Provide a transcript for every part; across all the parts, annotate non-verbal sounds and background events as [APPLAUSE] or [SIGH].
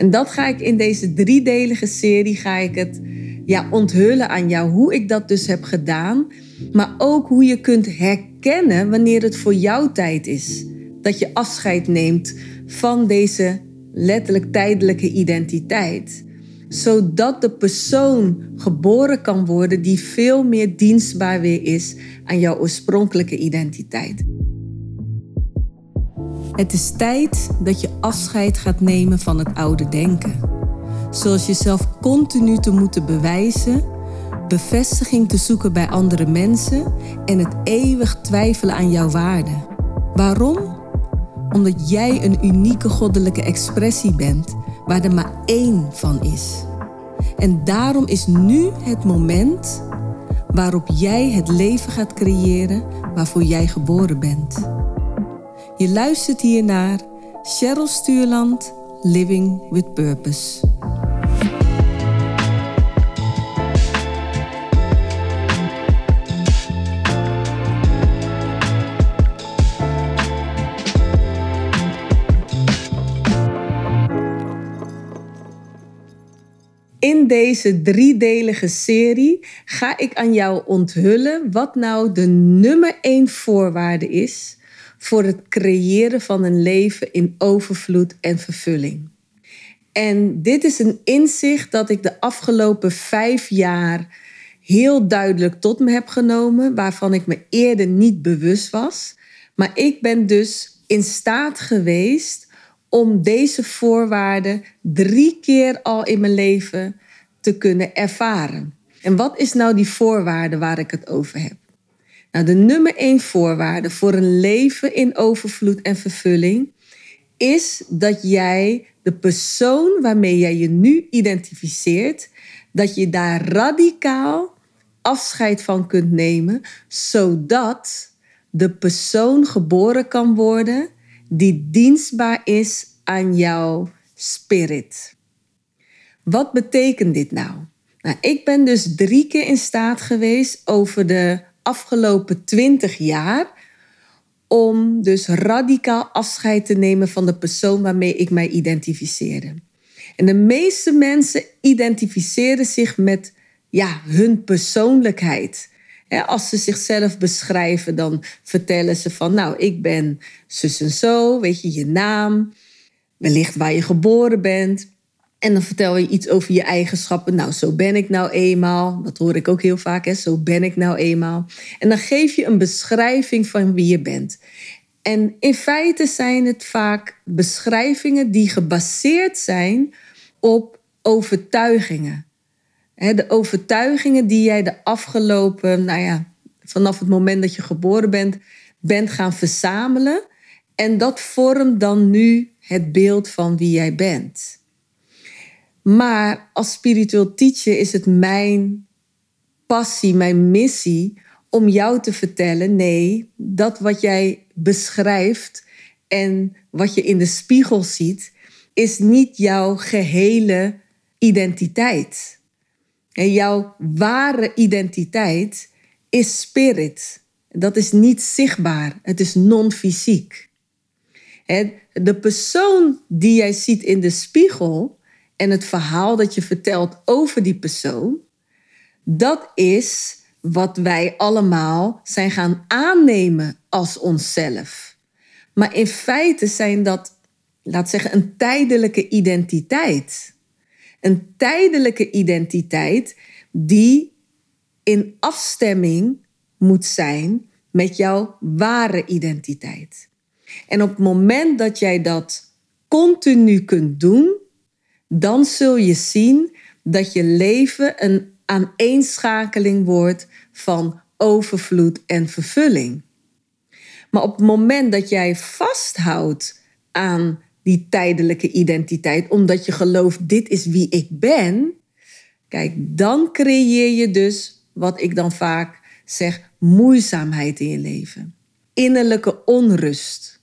En dat ga ik in deze driedelige serie ga ik het ja, onthullen aan jou hoe ik dat dus heb gedaan, maar ook hoe je kunt herkennen wanneer het voor jouw tijd is. Dat je afscheid neemt van deze letterlijk tijdelijke identiteit zodat de persoon geboren kan worden die veel meer dienstbaar weer is aan jouw oorspronkelijke identiteit. Het is tijd dat je afscheid gaat nemen van het oude denken. Zoals jezelf continu te moeten bewijzen, bevestiging te zoeken bij andere mensen en het eeuwig twijfelen aan jouw waarde. Waarom? Omdat jij een unieke goddelijke expressie bent waar er maar één van is. En daarom is nu het moment waarop jij het leven gaat creëren waarvoor jij geboren bent. Je luistert hier naar Cheryl Stuurland, Living with Purpose. In deze driedelige serie ga ik aan jou onthullen wat nou de nummer één voorwaarde is voor het creëren van een leven in overvloed en vervulling. En dit is een inzicht dat ik de afgelopen vijf jaar heel duidelijk tot me heb genomen, waarvan ik me eerder niet bewust was. Maar ik ben dus in staat geweest om deze voorwaarden drie keer al in mijn leven te kunnen ervaren. En wat is nou die voorwaarde waar ik het over heb? Nou, de nummer één voorwaarde voor een leven in overvloed en vervulling is dat jij de persoon waarmee jij je nu identificeert, dat je daar radicaal afscheid van kunt nemen, zodat de persoon geboren kan worden die dienstbaar is aan jouw spirit. Wat betekent dit nou? nou? Ik ben dus drie keer in staat geweest over de afgelopen twintig jaar om dus radicaal afscheid te nemen van de persoon waarmee ik mij identificeerde. En de meeste mensen identificeren zich met ja, hun persoonlijkheid. Als ze zichzelf beschrijven, dan vertellen ze van, nou, ik ben zus en zo, weet je, je naam, wellicht waar je geboren bent. En dan vertel je iets over je eigenschappen. Nou, zo ben ik nou eenmaal. Dat hoor ik ook heel vaak, hè? zo ben ik nou eenmaal. En dan geef je een beschrijving van wie je bent. En in feite zijn het vaak beschrijvingen die gebaseerd zijn op overtuigingen. De overtuigingen die jij de afgelopen, nou ja, vanaf het moment dat je geboren bent, bent gaan verzamelen. En dat vormt dan nu het beeld van wie jij bent. Maar als spiritueel teacher is het mijn passie, mijn missie om jou te vertellen: nee, dat wat jij beschrijft en wat je in de spiegel ziet, is niet jouw gehele identiteit. En jouw ware identiteit is spirit. Dat is niet zichtbaar, het is non-fysiek. De persoon die jij ziet in de spiegel, en het verhaal dat je vertelt over die persoon, dat is wat wij allemaal zijn gaan aannemen als onszelf. Maar in feite zijn dat, laat zeggen, een tijdelijke identiteit. Een tijdelijke identiteit die in afstemming moet zijn met jouw ware identiteit. En op het moment dat jij dat continu kunt doen, dan zul je zien dat je leven een aaneenschakeling wordt van overvloed en vervulling. Maar op het moment dat jij vasthoudt aan die tijdelijke identiteit, omdat je gelooft, dit is wie ik ben, kijk, dan creëer je dus wat ik dan vaak zeg, moeizaamheid in je leven. Innerlijke onrust.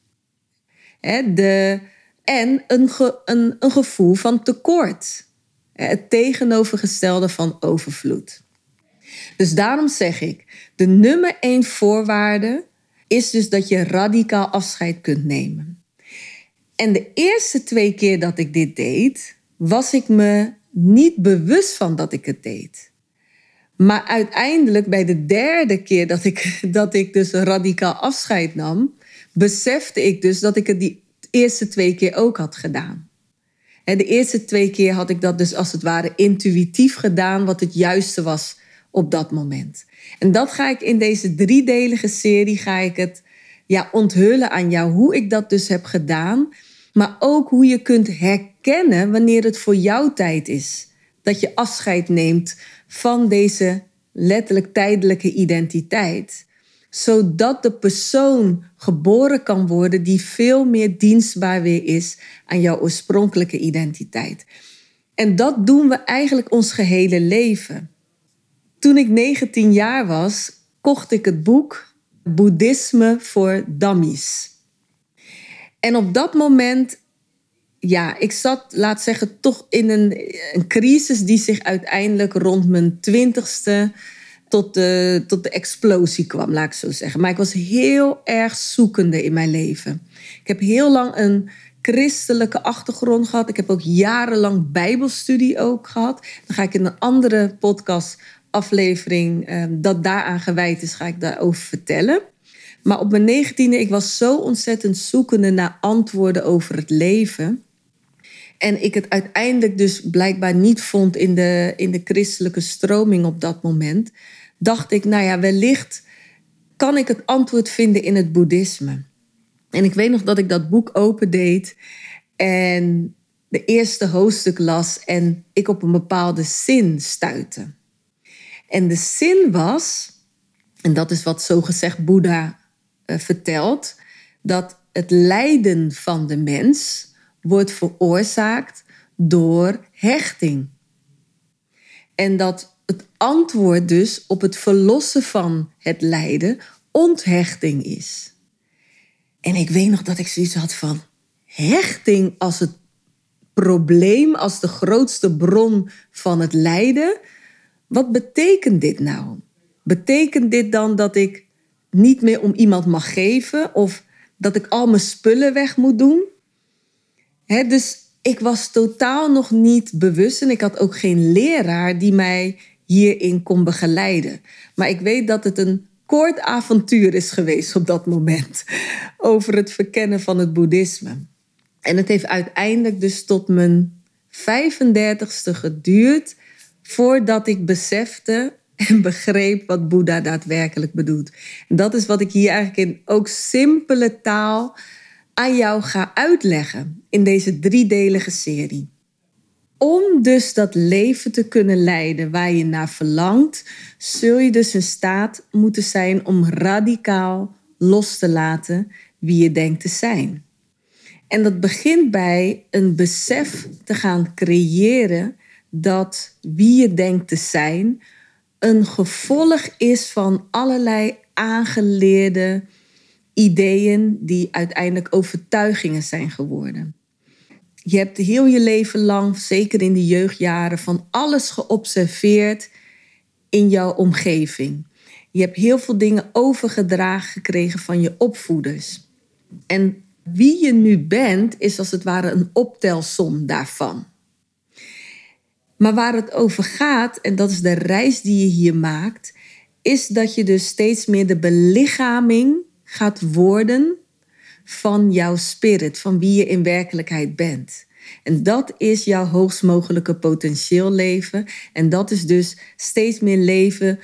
De, en een, een, een gevoel van tekort. Het tegenovergestelde van overvloed. Dus daarom zeg ik, de nummer één voorwaarde is dus dat je radicaal afscheid kunt nemen. En de eerste twee keer dat ik dit deed, was ik me niet bewust van dat ik het deed. Maar uiteindelijk, bij de derde keer dat ik, [LAUGHS] dat ik dus radicaal afscheid nam, besefte ik dus dat ik het die eerste twee keer ook had gedaan. En de eerste twee keer had ik dat dus als het ware intuïtief gedaan, wat het juiste was op dat moment. En dat ga ik in deze driedelige serie ga ik het ja, onthullen aan jou, hoe ik dat dus heb gedaan. Maar ook hoe je kunt herkennen wanneer het voor jouw tijd is. Dat je afscheid neemt van deze letterlijk tijdelijke identiteit. Zodat de persoon geboren kan worden die veel meer dienstbaar weer is aan jouw oorspronkelijke identiteit. En dat doen we eigenlijk ons gehele leven. Toen ik 19 jaar was, kocht ik het boek Boeddhisme voor Dummies. En op dat moment, ja, ik zat, laat zeggen, toch in een, een crisis die zich uiteindelijk rond mijn twintigste tot de, tot de explosie kwam, laat ik zo zeggen. Maar ik was heel erg zoekende in mijn leven. Ik heb heel lang een christelijke achtergrond gehad. Ik heb ook jarenlang bijbelstudie ook gehad. Dan ga ik in een andere podcast aflevering um, dat daaraan gewijd is, ga ik daarover vertellen. Maar op mijn negentiende, ik was zo ontzettend zoekende naar antwoorden over het leven. En ik het uiteindelijk dus blijkbaar niet vond in de, in de christelijke stroming op dat moment. Dacht ik, nou ja, wellicht kan ik het antwoord vinden in het boeddhisme. En ik weet nog dat ik dat boek opendeed en de eerste hoofdstuk las en ik op een bepaalde zin stuitte. En de zin was, en dat is wat zogezegd Boeddha uh, vertelt, dat het lijden van de mens wordt veroorzaakt door hechting. En dat het antwoord dus op het verlossen van het lijden onthechting is. En ik weet nog dat ik zoiets had van hechting als het probleem, als de grootste bron van het lijden. Wat betekent dit nou? Betekent dit dan dat ik niet meer om iemand mag geven of dat ik al mijn spullen weg moet doen? Dus ik was totaal nog niet bewust en ik had ook geen leraar die mij hierin kon begeleiden. Maar ik weet dat het een kort avontuur is geweest op dat moment [LAUGHS] over het verkennen van het boeddhisme. En het heeft uiteindelijk dus tot mijn 35ste geduurd voordat ik besefte en [LAUGHS] begreep wat Boeddha daadwerkelijk bedoelt. En dat is wat ik hier eigenlijk in ook simpele taal aan jou ga uitleggen in deze driedelige serie. Om dus dat leven te kunnen leiden waar je naar verlangt, zul je dus in staat moeten zijn om radicaal los te laten wie je denkt te zijn. En dat begint bij een besef te gaan creëren dat wie je denkt te zijn een gevolg is van allerlei aangeleerde ideeën die uiteindelijk overtuigingen zijn geworden. Je hebt heel je leven lang, zeker in de jeugdjaren, van alles geobserveerd in jouw omgeving. Je hebt heel veel dingen overgedragen gekregen van je opvoeders. En wie je nu bent, is als het ware een optelsom daarvan. Maar waar het over gaat, en dat is de reis die je hier maakt, is dat je dus steeds meer de belichaming gaat worden van jouw spirit, van wie je in werkelijkheid bent. En dat is jouw hoogst mogelijke potentieel leven. En dat is dus steeds meer leven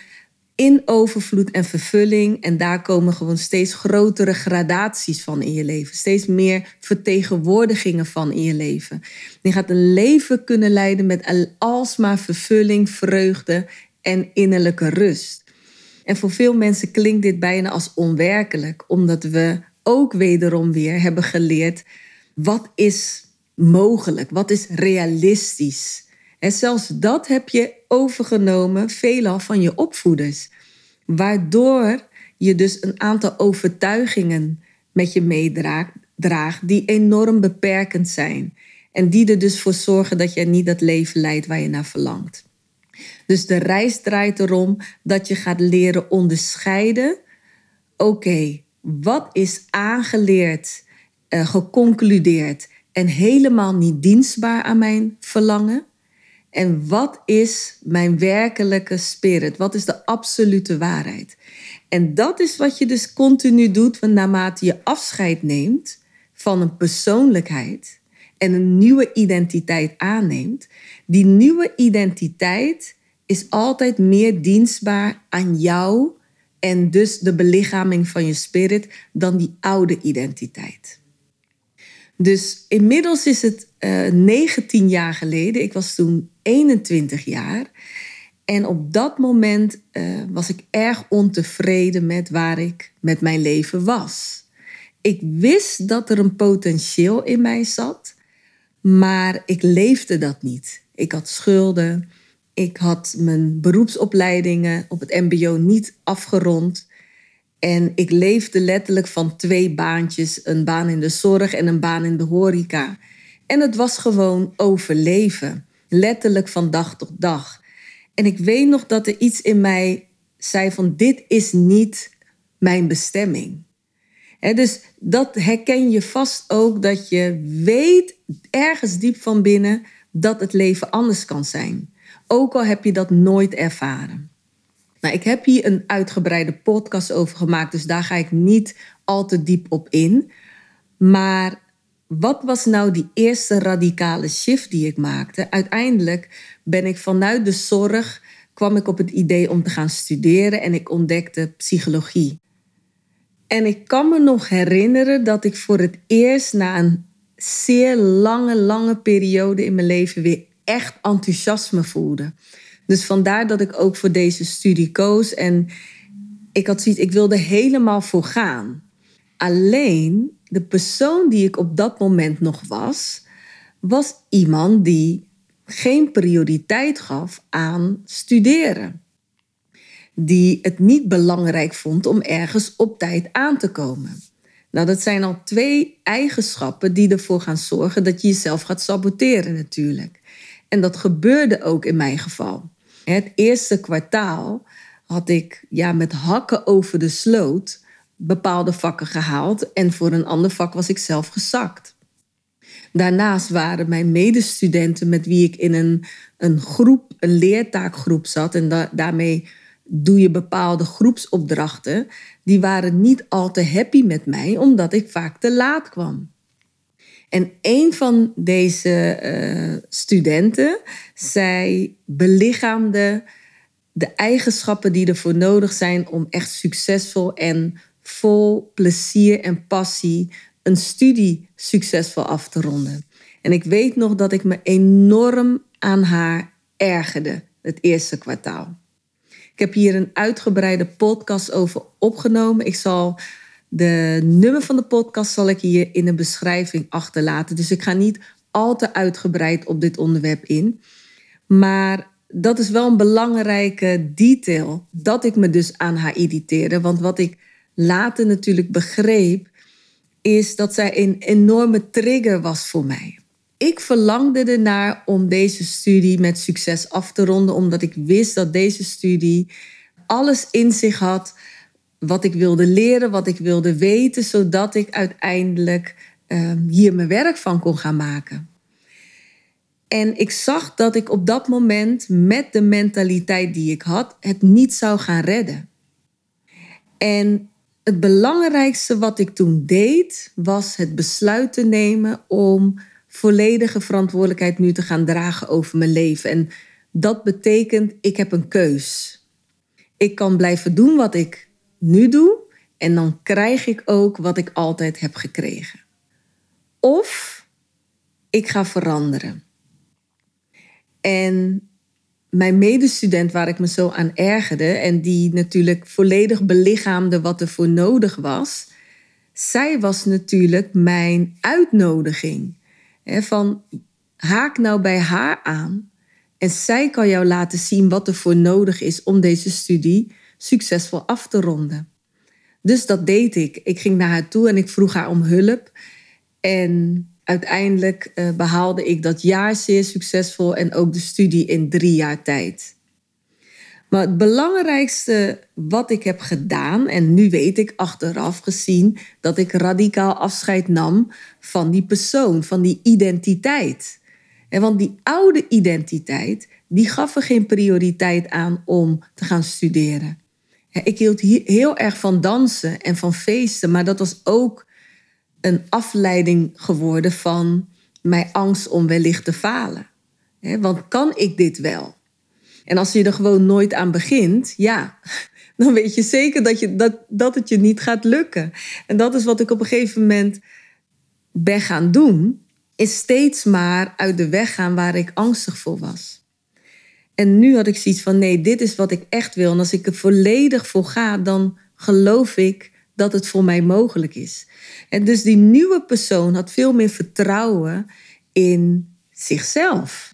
in overvloed en vervulling. En daar komen gewoon steeds grotere gradaties van in je leven. Steeds meer vertegenwoordigingen van in je leven. Je gaat een leven kunnen leiden met alsmaar vervulling, vreugde en innerlijke rust. En voor veel mensen klinkt dit bijna als onwerkelijk, omdat we ook wederom weer hebben geleerd wat is mogelijk, wat is realistisch. En zelfs dat heb je overgenomen, veelal van je opvoeders. Waardoor je dus een aantal overtuigingen met je meedraagt die enorm beperkend zijn. En die er dus voor zorgen dat je niet dat leven leidt waar je naar verlangt. Dus de reis draait erom dat je gaat leren onderscheiden. Oké, wat is aangeleerd, uh, geconcludeerd en helemaal niet dienstbaar aan mijn verlangen? En wat is mijn werkelijke spirit? Wat is de absolute waarheid? En dat is wat je dus continu doet, naarmate je afscheid neemt van een persoonlijkheid en een nieuwe identiteit aanneemt, die nieuwe identiteit is altijd meer dienstbaar aan jou en dus de belichaming van je spirit dan die oude identiteit. Dus inmiddels is het uh, eh, 19 jaar geleden. Ik was toen 21 jaar. En op dat moment uh, was ik erg ontevreden met waar ik met mijn leven was. Ik wist dat er een potentieel in mij zat, maar ik leefde dat niet. Ik had schulden. Ik had mijn beroepsopleidingen op het MBO niet afgerond. En ik leefde letterlijk van twee baantjes: een baan in de zorg en een baan in de horeca. En het was gewoon overleven, letterlijk van dag tot dag. En ik weet nog dat er iets in mij zei van dit is niet mijn bestemming. Dus dat herken je vast ook dat je weet ergens diep van binnen dat het leven anders kan zijn. Ook al heb je dat nooit ervaren. Nou, ik heb hier een uitgebreide podcast over gemaakt, dus daar ga ik niet al te diep op in. Maar wat was nou die eerste radicale shift die ik maakte? Uiteindelijk ben ik vanuit de zorg kwam ik op het idee om te gaan studeren en ik ontdekte psychologie. En ik kan me nog herinneren dat ik voor het eerst na een zeer lange, lange periode in mijn leven weer echt enthousiasme voelde. Dus vandaar dat ik ook voor deze studie koos. En ik had zoiets, ik wilde helemaal voor gaan. Alleen de persoon die ik op dat moment nog was, was iemand die geen prioriteit gaf aan studeren. Die het niet belangrijk vond om ergens op tijd aan te komen. Nou, dat zijn al twee eigenschappen die ervoor gaan zorgen dat je jezelf gaat saboteren natuurlijk. En dat gebeurde ook in mijn geval. Het eerste kwartaal had ik ja, met hakken over de sloot bepaalde vakken gehaald en voor een ander vak was ik zelf gezakt. Daarnaast waren mijn medestudenten met wie ik in een, een groep, een leertaakgroep zat en daarmee doe je bepaalde groepsopdrachten, die waren niet al te happy met mij omdat ik vaak te laat kwam. En een van deze uh, studenten, zij belichaamde de eigenschappen die ervoor nodig zijn om echt succesvol en vol plezier en passie een studie succesvol af te ronden. En ik weet nog dat ik me enorm aan haar ergerde het eerste kwartaal. Ik heb hier een uitgebreide podcast over opgenomen. Ik zal de nummer van de podcast zal ik hier in de beschrijving achterlaten. Dus ik ga niet al te uitgebreid op dit onderwerp in. Maar dat is wel een belangrijke detail. Dat ik me dus aan haar irriteerde. Want wat ik later natuurlijk begreep, is dat zij een enorme trigger was voor mij. Ik verlangde ernaar om deze studie met succes af te ronden, omdat ik wist dat deze studie alles in zich had wat ik wilde leren, wat ik wilde weten, zodat ik uiteindelijk ehm, hier mijn werk van kon gaan maken. En ik zag dat ik op dat moment met de mentaliteit die ik had, het niet zou gaan redden. En het belangrijkste wat ik toen deed, was het besluit te nemen om volledige verantwoordelijkheid nu te gaan dragen over mijn leven. En dat betekent, ik heb een keus. Ik kan blijven doen wat ik nu doe en dan krijg ik ook wat ik altijd heb gekregen. Of ik ga veranderen. En mijn medestudent waar ik me zo aan ergerde en die natuurlijk volledig belichaamde wat er voor nodig was, zij was natuurlijk mijn uitnodiging. Van haak nou bij haar aan en zij kan jou laten zien wat er voor nodig is om deze studie succesvol af te ronden. Dus dat deed ik. Ik ging naar haar toe en ik vroeg haar om hulp. En uiteindelijk uh, behaalde ik dat jaar zeer succesvol en ook de studie in drie jaar tijd. Maar het belangrijkste wat ik heb gedaan, en nu weet ik achteraf gezien dat ik radicaal afscheid nam van die persoon, van die identiteit. En want die oude identiteit, die gaf er geen prioriteit aan om te gaan studeren. Ik hield heel erg van dansen en van feesten, maar dat was ook een afleiding geworden van mijn angst om wellicht te falen. Want kan ik dit wel? En als je er gewoon nooit aan begint, ja, dan weet je zeker dat, je, dat, dat het je niet gaat lukken. En dat is wat ik op een gegeven moment ben gaan doen, is steeds maar uit de weg gaan waar ik angstig voor was. En nu had ik zoiets van, nee, dit is wat ik echt wil. En als ik er volledig voor ga, dan geloof ik dat het voor mij mogelijk is. En dus die nieuwe persoon had veel meer vertrouwen in zichzelf.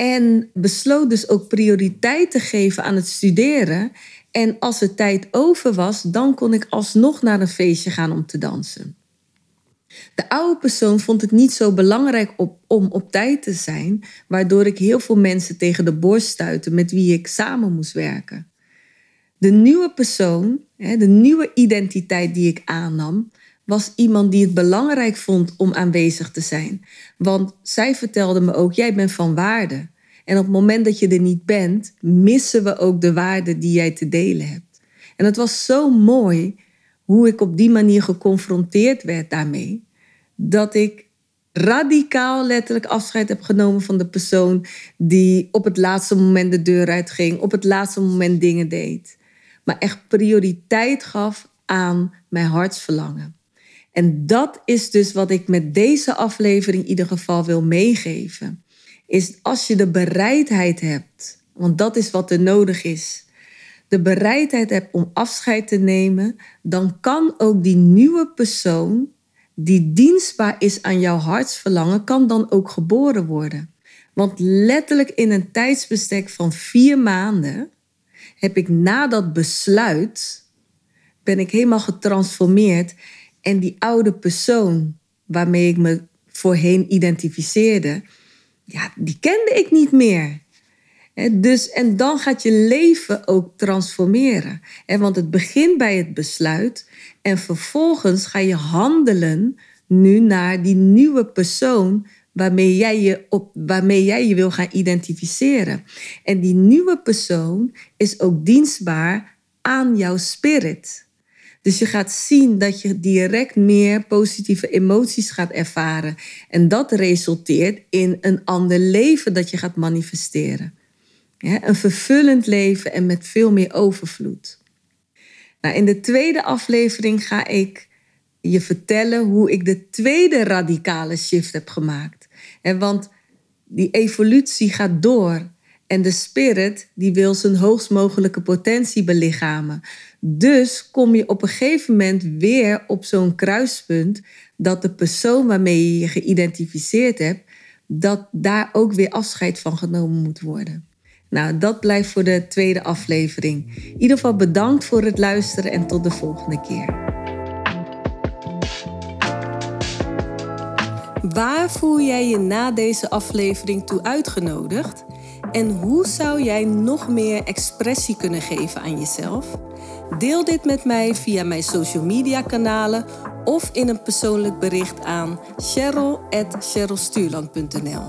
En besloot dus ook prioriteit te geven aan het studeren. En als er tijd over was, dan kon ik alsnog naar een feestje gaan om te dansen. De oude persoon vond het niet zo belangrijk om op tijd te zijn, waardoor ik heel veel mensen tegen de borst stuitte met wie ik samen moest werken. De nieuwe persoon, de nieuwe identiteit die ik aannam, was iemand die het belangrijk vond om aanwezig te zijn. Want zij vertelde me ook: jij bent van waarde. En op het moment dat je er niet bent, missen we ook de waarde die jij te delen hebt. En het was zo mooi hoe ik op die manier geconfronteerd werd daarmee, dat ik radicaal letterlijk afscheid heb genomen van de persoon die op het laatste moment de deur uitging, op het laatste moment dingen deed. Maar echt prioriteit gaf aan mijn hartsverlangen. En dat is dus wat ik met deze aflevering in ieder geval wil meegeven. Is als je de bereidheid hebt, want dat is wat er nodig is. De bereidheid hebt om afscheid te nemen, dan kan ook die nieuwe persoon die dienstbaar is aan jouw hartsverlangen, kan dan ook geboren worden. Want letterlijk in een tijdsbestek van vier maanden heb ik na dat besluit, ben ik helemaal getransformeerd en die oude persoon waarmee ik me voorheen identificeerde, ja, die kende ik niet meer. Dus, en dan gaat je leven ook transformeren. Want het begint bij het besluit en vervolgens ga je handelen nu naar die nieuwe persoon waarmee jij je, op, waarmee jij je wil gaan identificeren. En die nieuwe persoon is ook dienstbaar aan jouw spirit. Dus je gaat zien dat je direct meer positieve emoties gaat ervaren. En dat resulteert in een ander leven dat je gaat manifesteren. een vervullend leven en met veel meer overvloed. Nou, in de tweede aflevering ga ik je vertellen hoe ik de tweede radicale shift heb gemaakt. want die evolutie gaat door. En de spirit die wil zijn hoogst mogelijke potentie belichamen. Dus kom je op een gegeven moment weer op zo'n kruispunt dat de persoon waarmee je je geïdentificeerd hebt, dat daar ook weer afscheid van genomen moet worden. Nou, dat blijft voor de tweede aflevering. In ieder geval bedankt voor het luisteren en tot de volgende keer. Waar voel jij je na deze aflevering toe uitgenodigd? En hoe zou jij nog meer expressie kunnen geven aan jezelf? Deel dit met mij via mijn social media kanalen of in een persoonlijk bericht aan cheryl.cherylstuurland.nl.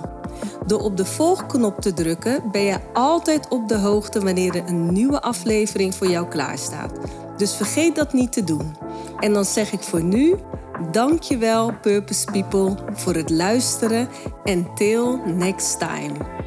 Door op de volgknop te drukken ben je altijd op de hoogte wanneer er een nieuwe aflevering voor jou klaarstaat. Dus vergeet dat niet te doen. En dan zeg ik voor nu, dankjewel Purpose People voor het luisteren en till next time.